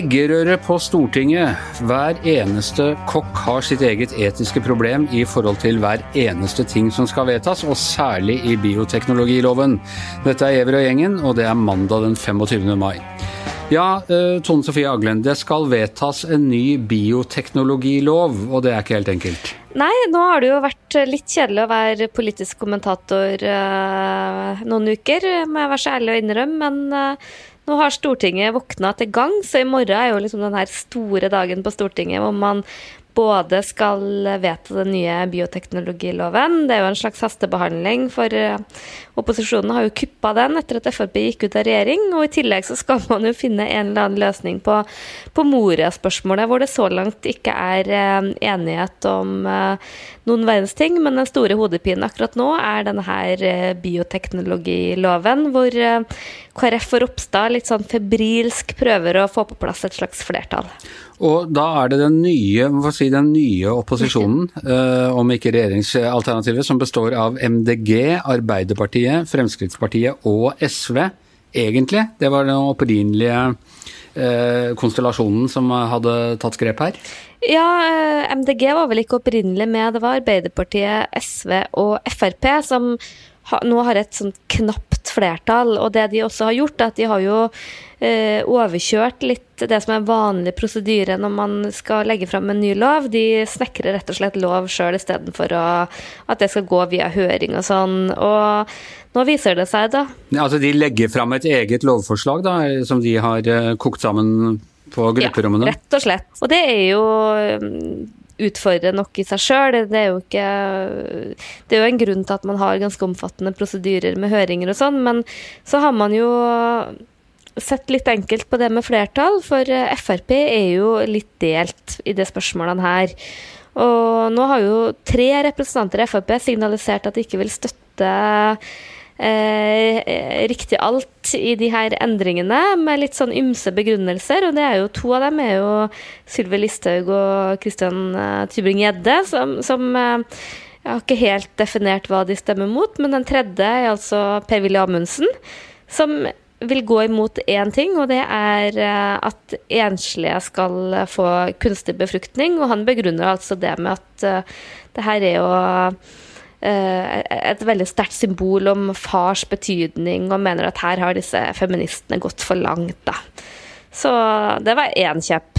Eggerøre på Stortinget. Hver eneste kokk har sitt eget etiske problem i forhold til hver eneste ting som skal vedtas, og særlig i bioteknologiloven. Dette er Ever og gjengen, og det er mandag den 25. mai. Ja, eh, Tone Sofie Aglen, det skal vedtas en ny bioteknologilov, og det er ikke helt enkelt? Nei, nå har det jo vært litt kjedelig å være politisk kommentator uh, noen uker, må jeg være så ærlig å innrømme. Men uh, nå har Stortinget våkna til gang, så i morgen er jo liksom den her store dagen på Stortinget hvor man både skal vedta den nye bioteknologiloven. Det er jo en slags hastebehandling, for eh, opposisjonen har jo kuppa den etter at Frp gikk ut av regjering. Og i tillegg så skal man jo finne en eller annen løsning på, på Moria-spørsmålet, hvor det så langt ikke er eh, enighet om eh, noen verdens ting. Men den store hodepinen akkurat nå er denne her bioteknologiloven, hvor KrF og Ropstad litt sånn febrilsk prøver å få på plass et slags flertall. Og da er det den nye, si, den nye opposisjonen, eh, om ikke regjeringsalternativet, som består av MDG, Arbeiderpartiet, Fremskrittspartiet og SV, egentlig. Det var den opprinnelige eh, konstellasjonen som hadde tatt grep her. Ja, uh, MDG var vel ikke opprinnelig med. Det var Arbeiderpartiet, SV og Frp som ha, nå har et sånt knapt flertall. Og det de også har gjort, er at de har jo eh, overkjørt litt det som er vanlig prosedyre når man skal legge fram en ny lov. De snekrer rett og slett lov sjøl istedenfor at det skal gå via høring og sånn. Og nå viser det seg, da. Ja, altså de legger fram et eget lovforslag da, som de har eh, kokt sammen på grupperommene? Ja, rett og slett. Og det er jo utfordre nok i seg sjøl. Det, Det er jo en grunn til at man har ganske omfattende prosedyrer med høringer og sånn, men så har man jo sett litt enkelt på det med flertall, for Frp er jo litt delt i de spørsmålene her. Og nå har jo tre representanter i Frp signalisert at de ikke vil støtte eh, riktig alt i de her endringene, med litt sånn ymse begrunnelser. Og det er jo to av dem er jo Sylvi Listhaug og Christian eh, Tybring-Gjedde, som, som eh, jeg har ikke helt definert hva de stemmer mot, men den tredje er altså Per-Willy Amundsen, som vil gå imot én ting, og det er eh, at enslige skal få kunstig befruktning. Og han begrunner altså det med at det her er jo Eh, et veldig sterkt symbol om fars betydning, og mener at her har disse feministene gått for langt, da. Så det var én kjepp.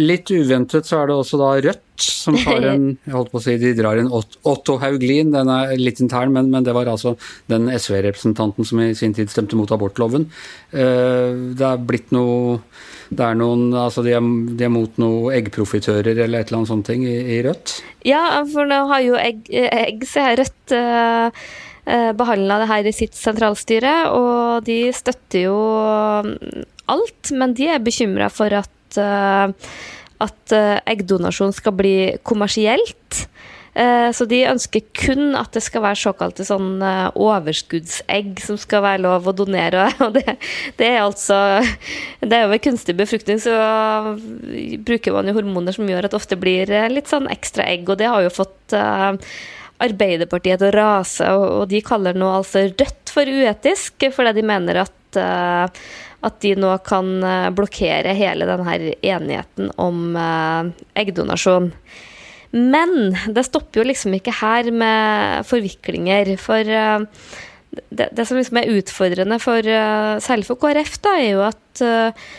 Litt uventet så er det også da Rødt som tar en jeg holdt på å si, De drar en Otto Hauglin, den er litt intern, men, men det var altså den SV-representanten som i sin tid stemte mot abortloven. Eh, det er blitt noe det er noen, altså de er, de er mot noen eggprofitører eller et eller annet sånt ting i, i, Rødt? Ja, for nå har jo egg, egg så jeg Rødt eh, eh, behandla det her i sitt sentralstyre, og de støtter jo mm, alt, men de er bekymra for at, uh, at eggdonasjon skal bli kommersielt. Eh, så de ønsker kun at det skal være såkalte sånn eh, overskuddsegg som skal være lov å donere. Og det, det er altså Det er jo ved kunstig befruktning så bruker man jo hormoner som gjør at det ofte blir eh, litt sånn ekstra egg, og det har jo fått Arbeiderpartiet til å rase, og de kaller nå altså Rødt for uetisk, fordi de mener at at de nå kan blokkere hele denne enigheten om eggdonasjon. Men det stopper jo liksom ikke her med forviklinger. For det, det, som liksom er utfordrende for særlig for KrF, da, er jo at uh,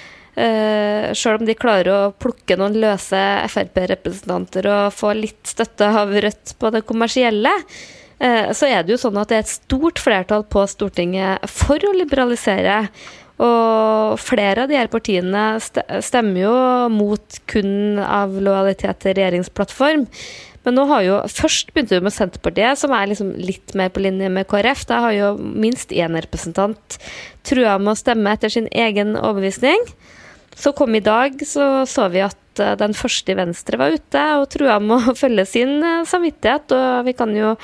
selv om de klarer å plukke noen løse Frp-representanter og få litt støtte av Rødt på det kommersielle, så er det jo sånn at det er et stort flertall på Stortinget for å liberalisere. Og flere av de her partiene stemmer jo mot kun av lojalitet til regjeringsplattform. Men nå har jo først begynte vi med Senterpartiet, som er liksom litt mer på linje med KrF. Da har jo minst én representant trua med å stemme etter sin egen overbevisning. Så kom i dag, så så vi at eh, den første i Venstre var ute og trua med å følge sin eh, samvittighet. Og vi kan jo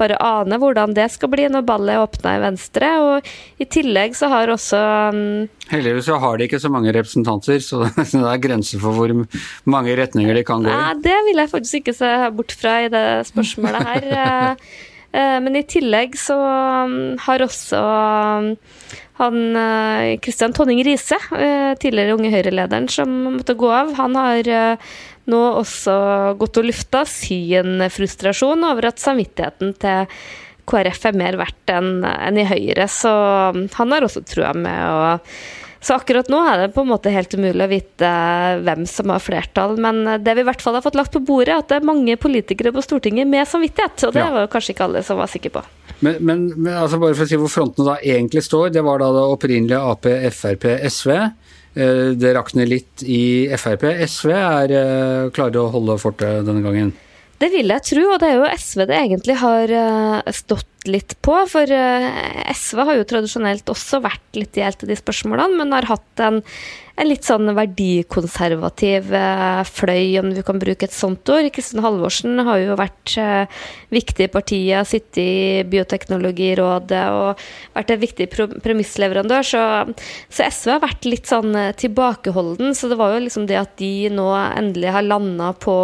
bare ane hvordan det skal bli når ballet åpner i Venstre. Og i tillegg så har også um, Heldigvis så har de ikke så mange representanter, så det er grenser for hvor mange retninger de kan gå i. Nei, det vil jeg faktisk ikke se bort fra i det spørsmålet her. Eh, eh, men i tillegg så um, har også um, han Kristian Tonning Riise, tidligere Unge Høyre-lederen, som måtte gå av, han har nå også gått og lufta sin frustrasjon over at samvittigheten til KrF er mer verdt enn en i Høyre, så han har også trua med å så akkurat nå er det på en måte helt umulig å vite hvem som har flertall. Men det vi i hvert fall har fått lagt på bordet, er at det er mange politikere på Stortinget med samvittighet. Og det ja. var kanskje ikke alle som var sikre på. Men, men, men altså bare for å si hvor frontene da egentlig står. Det var da det opprinnelige Ap, Frp, SV. Eh, det rakner litt i Frp. SV er eh, klare å holde fortet denne gangen? Det vil jeg tro, og det er jo SV det egentlig har eh, litt på. For SV har jo tradisjonelt også vært litt i de spørsmålene, men har hatt en en litt sånn verdikonservativ eh, fløy, om vi kan bruke et sånt ord. Kristin Halvorsen har jo vært eh, viktig i partiet, sittet i Bioteknologirådet og vært en viktig premissleverandør. Så, så, SV har vært litt sånn eh, tilbakeholden. Så det var jo liksom det at de nå endelig har landa på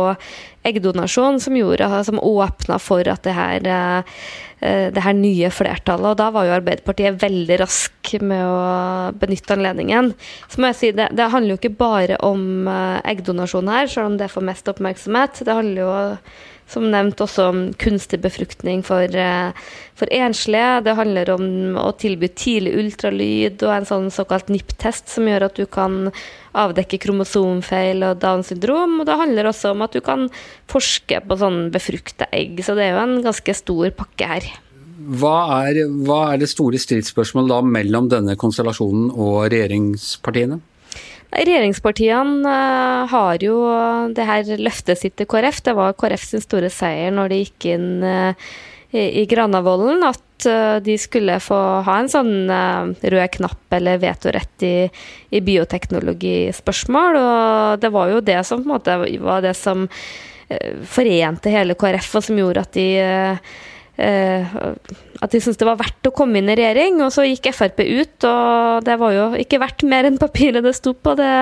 eggdonasjon som, gjorde, som åpna for at det her Eh, det her nye flertallet. Og da var jo Arbeiderpartiet veldig rask med å benytte anledningen. Så må jeg si, det, det handler jo ikke bare om eh, eggdonasjon her, selv om det får mest oppmerksomhet. Det handler jo som nevnt også om kunstig befruktning for, eh, for enslige. Det handler om å tilby tidlig ultralyd og en sånn såkalt NIPT-test som gjør at du kan avdekke kromosomfeil og Downs syndrom. Og det handler også om at du kan forske på sånn befrukta egg. Så det er jo en ganske stor pakke her. Hva er, hva er det store stridsspørsmålet da mellom denne konstellasjonen og regjeringspartiene? Regjeringspartiene uh, har jo det her løftet sitt til KrF. Det var KrF sin store seier når de gikk inn uh, i, Granavolden, at uh, de skulle få ha en sånn rød knapp eller vetorett i, i bioteknologispørsmål. Og det var jo det som på en måte var det som forente hele KrF, og som gjorde at de Eh, at de syntes det var verdt å komme inn i regjering. Og så gikk Frp ut, og det var jo ikke verdt mer enn papiret det sto på, det,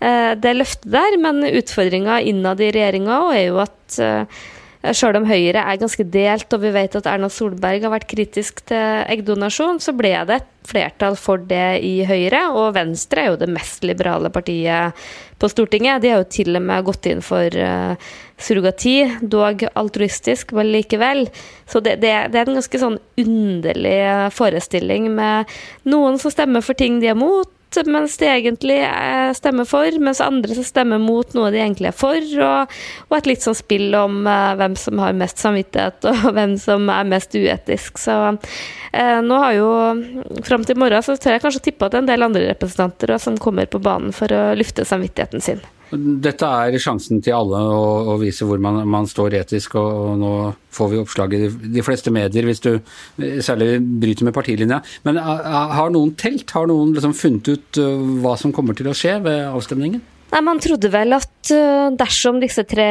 eh, det løftet der. Men utfordringa innad i regjeringa er jo at eh, Sjøl om Høyre er ganske delt, og vi vet at Erna Solberg har vært kritisk til eggdonasjon, så ble det et flertall for det i Høyre. Og Venstre er jo det mest liberale partiet på Stortinget. De har jo til og med gått inn for uh, surrogati, dog altruistisk, men likevel. Så det, det, det, er en ganske sånn underlig forestilling med noen som stemmer for ting de er mot, mens de egentlig stemmer for, mens andre som stemmer mot noe de egentlig er for, og, og et litt sånn spill om uh, hvem som har mest samvittighet, og hvem som er mest uetisk. Så uh, nå har jo Fram til i morgen så tør jeg kanskje tippe at det er en del andre representanter som kommer på banen for å lufte samvittigheten sin. Dette er sjansen til alle å, å vise hvor man, man, står etisk, og, og, nå får vi oppslag i de, de, fleste medier hvis du særlig bryter med partilinja. Men har noen telt? Har noen liksom funnet ut uh, hva som kommer til å skje ved avstemningen? Nei, Man trodde vel at uh, dersom disse tre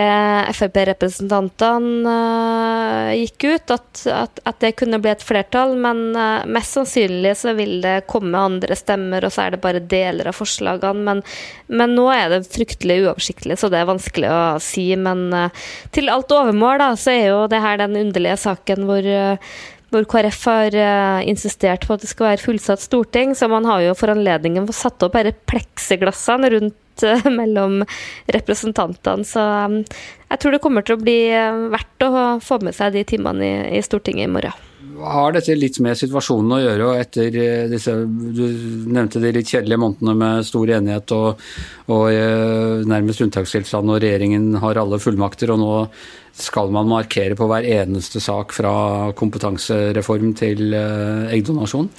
Frp-representantene uh, gikk ut, at, at, at, det kunne bli et flertall. Men uh, mest sannsynlig så vil det komme andre stemmer, og så er det bare deler av forslagene. Men, men nå er det fryktelig uoversiktlig, så det er vanskelig å si. Men til alt overmål da, så er jo det her den underlige saken hvor hvor KrF har insistert på at det skal være fullsatt storting, så man har jo for anledningen fått satt opp disse pleksiglassene rundt mellom representantene. Så um, jeg tror det kommer til å bli uh, verdt å få med seg de timene i, i Stortinget i morgen. Har dette litt med situasjonen å gjøre, og etter uh, disse Du nevnte de litt kjedelige månedene med stor enighet og, og nærmest unntakstilstand, og regjeringen har alle fullmakter, og nå skal man markere på hver eneste sak fra kompetansereform til eggdonasjon?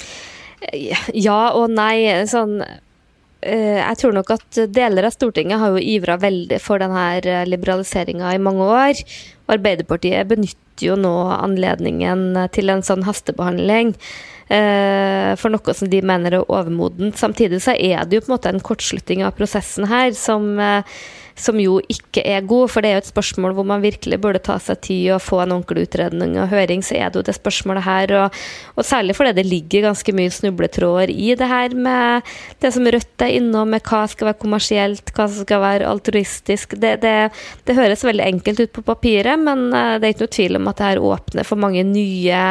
Ja og nei. Sånn Eh, jeg tror nok at deler av Stortinget har jo ivra veldig for denne eh, liberaliseringa i mange år. Arbeiderpartiet benytter jo nå anledningen til en sånn hastebehandling eh, for noe som de mener er overmodent. Samtidig så er det jo på en måte en kortslutning av prosessen her som som jo ikke er god. For det er jo et spørsmål hvor man virkelig burde ta seg tid og få en ordentlig utredning og høring. Så er det jo det spørsmålet her. Og, og særlig fordi det ligger ganske mye snubletråder i det her med det som Rødt er innom, med hva skal være kommersielt, hva som skal være altruistisk. Det, det, det høres veldig enkelt ut på papiret, men eh, det er ikke noe tvil om at det her åpner for mange nye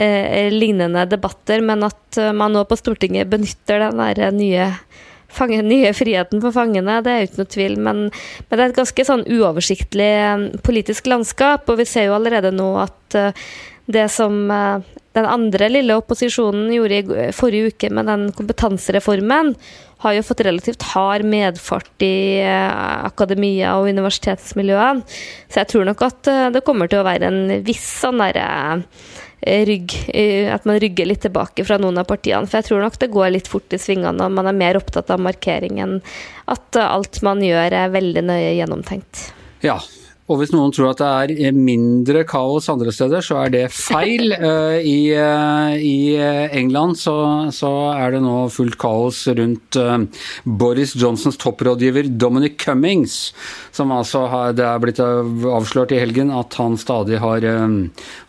lignende debatter, men at man nå på Stortinget benytter den der nye fange, nye friheten for fangene, det er uten noe tvil. Men, men, det er et ganske sånn uoversiktlig politisk landskap, og vi ser jo allerede nå at det som den andre lille opposisjonen gjorde i forrige uke med den kompetansereformen, har jo fått relativt hard medfart i eh, akademia og universitetsmiljøene. Så jeg tror nok at eh, det kommer til å være en viss sånn derre eh, rygg At man rygger litt tilbake fra noen av partiene. For jeg tror nok det går litt fort i svingene, og man er mer opptatt av markering enn at alt man gjør er veldig nøye gjennomtenkt. Ja, og hvis noen tror at det er mindre kaos andre steder, så er det feil. Eh, I, eh, i eh, England så, så, er det nå fullt kaos rundt Boris Johnsons topprådgiver Dominic Cummings, som altså har, det er blitt avslørt i helgen at han stadig har,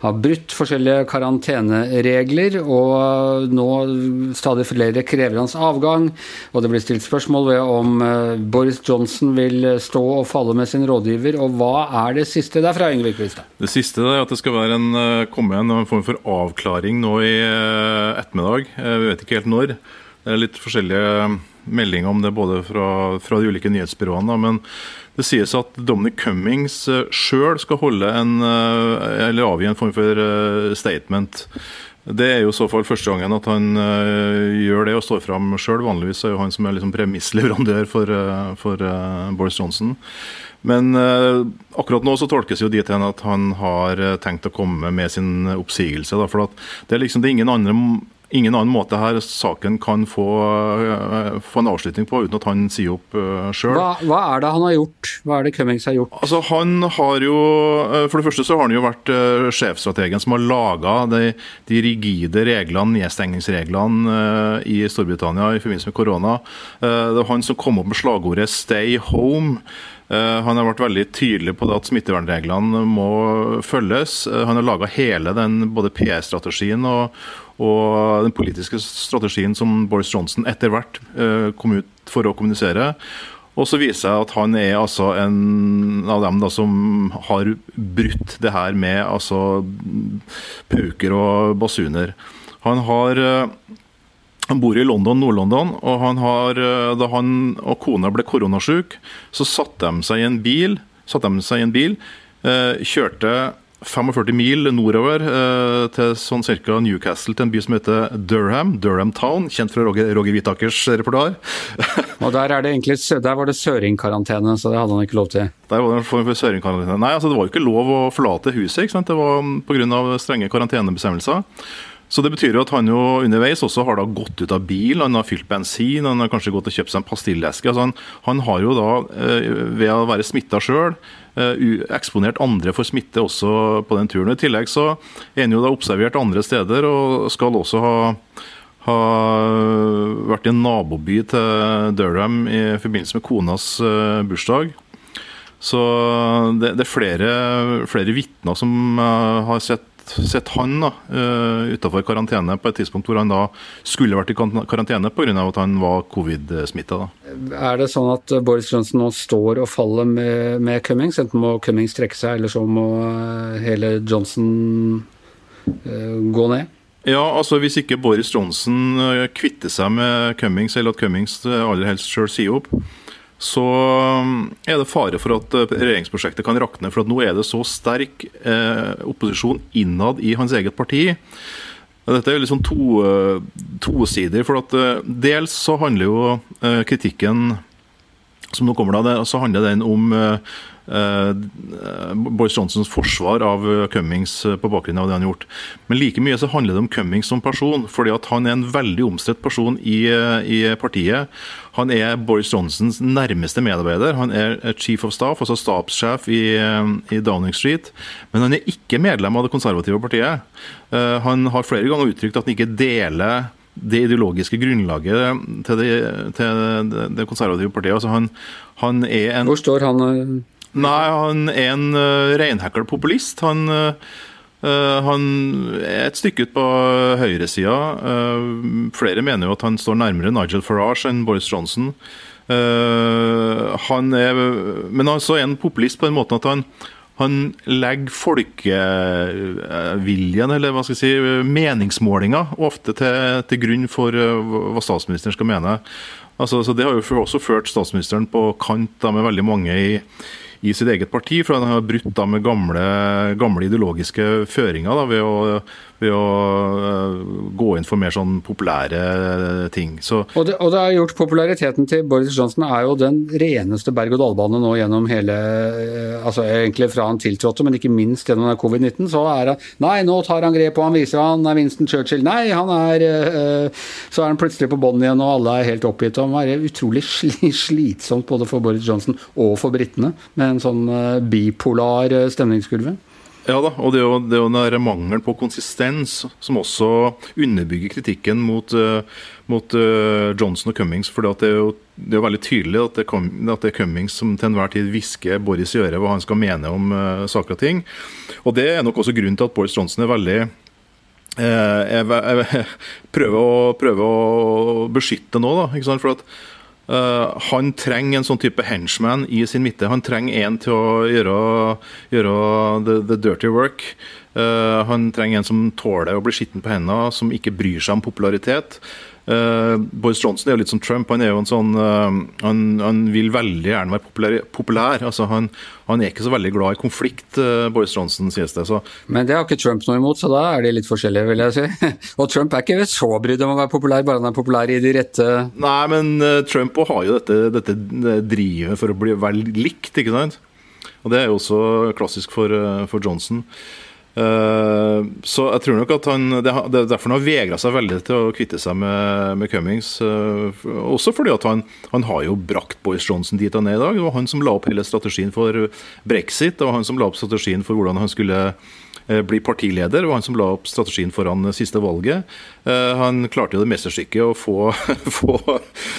har brutt forskjellige karanteneregler, og nå stadig flere krever hans avgang. Og det blir stilt spørsmål ved om Boris Johnson vil stå og falle med sin rådgiver, og hva er det siste derfra, Yngve Kvistad? Det siste er at det skal en, eh, komme en form for avklaring nå i eh, ettermiddag. Eh, vi vet ikke helt når. Det er litt forskjellige meldinger om det både fra, fra de ulike nyhetsbyråene. men det sies at Dominic Cummings sjøl skal holde en, eller avgi en form for statement. Det er jo i så fall første gangen at han gjør det og står fram sjøl. Vanligvis er jo han som er liksom premissleverandør for, for Boris Johnson. Men eh, akkurat nå så tolkes jo dit hen at han har uh, tenkt å komme med sin oppsigelse. Da, for det er liksom det er ingen, andre, ingen annen måte her saken kan få, eh, få, en avslutning på uten at han sier opp eh, sjøl. Hva, hva, er det han har gjort? Hva er det Cummings har gjort? Altså han har jo, For det første så har han jo vært sjefstrategen som har laga de, de, rigide reglene, nedstengningsreglene i Storbritannia i forbindelse med korona. det var han som kom opp med slagordet 'Stay home'. Eh, han har vært veldig tydelig på at smittevernreglene må følges. Eh, han har laga hele den både PR-strategien og, og, den politiske strategien som Boris Johnson etter hvert eh, kom ut for å kommunisere. Og så viser jeg at han er altså en av dem da som har brutt det her med altså pauker og basuner. Han har han bor i London, Nord-London, og han har, eh, da han og kona ble koronasjuk, så satte de seg i en bil, satte de seg i en bil eh, kjørte 45 mil nordover eh, til sånn cirka Newcastle, til en by som heter Durham. Durham Town, kjent fra Roger, Roger Whittakers repertoar. og der, er det egentlig, der var det søringkarantene, så det hadde han ikke lov til? Der var det en form for søringkarantene. Nei, altså det var jo ikke lov å forlate huset. ikke sant? Det var pga. strenge karantenebestemmelser. Så det betyr jo at han jo underveis også har da gått ut av bil, han har fylt bensin, han har kanskje gått og kjøpt seg en pastilleske. Altså han, han, har jo da, eh, ved å være smitta sjøl, eh, eksponert andre for smitte også på den turen. I tillegg så er han jo da observert andre steder, og skal også ha har vært i en naboby til Durham i forbindelse med konas eh, bursdag. Så det, det er flere, flere vitner som har sett sett han da, uh, utafor karantene på et tidspunkt hvor han da skulle vært i karantene pga. at han var covid-smitta. Er det sånn at Boris Johnson nå står og faller med, med Cummings? Enten må Cummings trekke seg, eller så må eh, hele Johnson uh, gå ned? Ja, altså Hvis ikke Boris Johnson kvitter seg med Cummings, eller at Cummings aller helst sjøl sier opp, så um, er det fare for at uh, regjeringsprosjektet kan rakne. For at nå er det så sterk eh, opposisjon innad i hans eget parti. Dette er liksom to, tosidig. tosider. For at uh, dels så handler jo kritikken som nå kommer da, så handler den om Eh, Boris Johnsons forsvar av eh, Cummings eh, på bakgrunn av det han har gjort. Men like mye så handler det om Cummings som person. fordi at Han er en veldig omstridt person i, i, partiet. Han er Boris Johnsons nærmeste medarbeider. Han er chief of staff, altså stabssjef i, i Downing Street. Men han er ikke medlem av det konservative partiet. Han har flere ganger uttrykt at han ikke deler det ideologiske grunnlaget til det, til det konservative partiet. Altså han, han er en Hvor står han? Nei, han er en uh, reinhekkel populist. Han, uh, han, er et stykke ut på høyresida. Uh, flere mener jo at han står nærmere Nigel Farage enn Boris Johnson. Uh, han er, men han er en populist på den måten at han, han legger folkeviljen, eller hva skal jeg si, meningsmålinger, ofte til, til grunn for hva statsministeren skal mene. Altså, så Det har jo også ført statsministeren på kant da, med veldig mange i, i sitt eget parti, for han har brutt da med gamle, gamle ideologiske føringer da, ved å ved å uh, gå inn for mer sånn populære ting. Så, og, det, og, det, har gjort populariteten til Boris Johnson er jo den reneste berg-og-dal-bane nå gjennom hele uh, altså Egentlig fra han tiltrådte, men ikke minst gjennom covid-19. Så er han Nei, nå tar han grep, og han viser han er Winston Churchill. Nei, han er uh, Så er han plutselig på bånn igjen, og alle er helt oppgitt. Og han er utrolig slitsomt både for Boris Johnson og for britene, med en sånn bipolar stemningskurve. Ja da, og det er jo, det er jo den mangelen på konsistens som også underbygger kritikken mot, uh, mot uh, Johnson og Cummings. For det er, jo, veldig tydelig at det, er Cummings som til enhver tid hvisker Boris i øret hva han skal mene om uh, saker og ting. Og det er nok også grunnen til at Boris Johnson er veldig jeg, prøver, å, prøver, å, beskytte nå, da. For at Uh, han trenger en sånn type henchman i sin midte. Han trenger en til å gjøre, gjøre the, the, dirty work. Uh, han trenger en som tåler å bli skitten på hendene, som ikke bryr seg om popularitet. Uh, Boris Johnson er jo litt som Trump. Han er jo en sånn uh, han, han, vil veldig gjerne være populær. populær. Altså, han, han, er ikke så veldig glad i konflikt, uh, Boris Johnson, sies det. Så. Men det har ikke Trump noe imot, så da er de litt forskjellige, vil jeg si. Og Trump er ikke så brydd om å være populær, bare han er populær i de rette Nei, men Trump har jo dette, dette drivet for å bli vel likt, ikke sant? Og det er jo også klassisk for, for Johnson. Uh, så jeg tror nok at han Det er derfor han har vegra seg veldig til å kvitte seg med, med Cummings. Uh, også fordi at han, han, har jo brakt Boris Johnson dit han er i dag. Det var han som la opp hele strategien for brexit. Det var han som la opp strategien for hvordan han skulle Eh, bli partileder. Var han som la opp strategien foran siste valget. Eh, han klarte jo det mesterstykket å få, få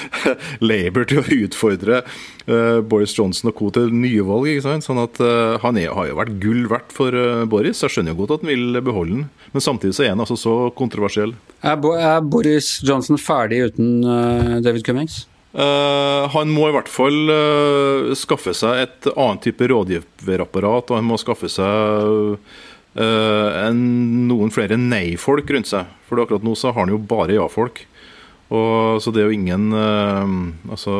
Labour til å utfordre eh, Boris Johnson og co. til nye valg. ikke sant? Sånn at Han er, har jo vært gull verdt for Boris. Jeg skjønner jo godt at han vil beholde den, men samtidig så er han altså så kontroversiell. Er, Boris Johnson ferdig uten David Cummings? Uh, han må i hvert fall uh, skaffe seg et annet type rådgiverapparat, og han må skaffe seg uh, noen flere nei-folk rundt seg. For akkurat nå så har han jo bare ja-folk. Og, så det er jo ingen uh, altså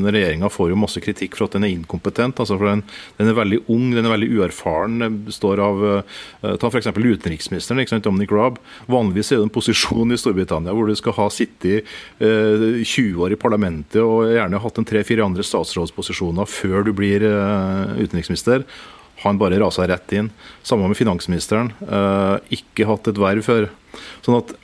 Regjeringa får jo masse kritikk for at den er inkompetent. altså for Den, den er veldig ung, den er veldig uerfaren. Den består av uh, Ta f.eks. utenriksministeren, ikke sant, Dominic Raab. Vanligvis er det en posisjon i Storbritannia hvor du skal ha sittet uh, 20 år i parlamentet og gjerne hatt en tre-fire andre statsrådsposisjoner før du blir utenriksminister. Han bare rasa rett inn. Sammen med finansministeren. Uh, ikke hatt et verv før. Sånn at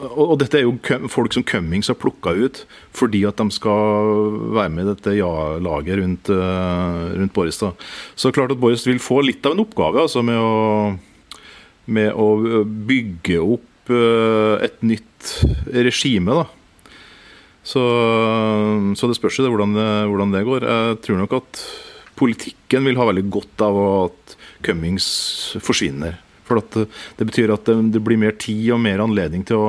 og, dette er jo folk som Cummings har plukka ut fordi at de skal være med i dette ja-laget rundt, uh, rundt, Boris. da. Så klart at Boris vil få litt av en oppgave altså med å, med å bygge opp et nytt regime. da. Så, så det spørs jo hvordan, hvordan det går. Jeg tror nok at politikken vil ha veldig godt av at Cummings forsvinner. For det, betyr at det, blir mer tid og mer anledning til å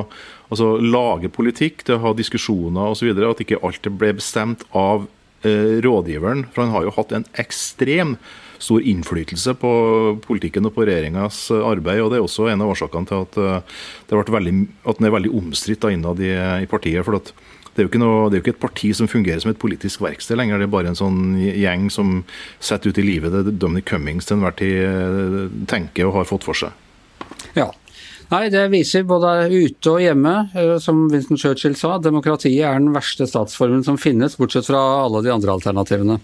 altså, lage politikk, til å ha diskusjoner osv. At ikke alt ble bestemt av eh, rådgiveren. For han har jo hatt en ekstrem stor innflytelse på politikken og på regjeringas arbeid. og Det er også en av årsakene til at, det har vært veldig, at den er veldig omstridt innad i, i partiet. for at det er, noe, det er, jo ikke et parti som fungerer som et politisk verksted lenger. Det er bare en sånn gjeng som setter ut i livet det Dominic Cummings til enhver tid eh, tenker og har fått for seg. Ja, Nei, det viser både ute og hjemme, eh, som Winston Churchill sa, demokratiet er den verste statsformen som finnes, bortsett fra alle de andre alternativene.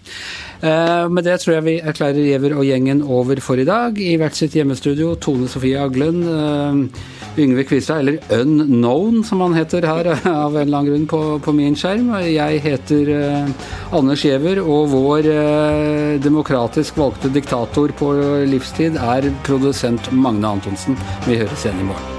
Eh, med det tror jeg vi erklærer Giæver og gjengen over for i dag. I hvert sitt hjemmestudio Tone Sofie Aglen, Yngve Kvistad, eller Unknown som han heter her av en eller annen grunn på, på min skjerm. Jeg heter Anders Giæver, og vår demokratisk valgte diktator på livstid er produsent Magne Antonsen. Vi høres igjen i morgen.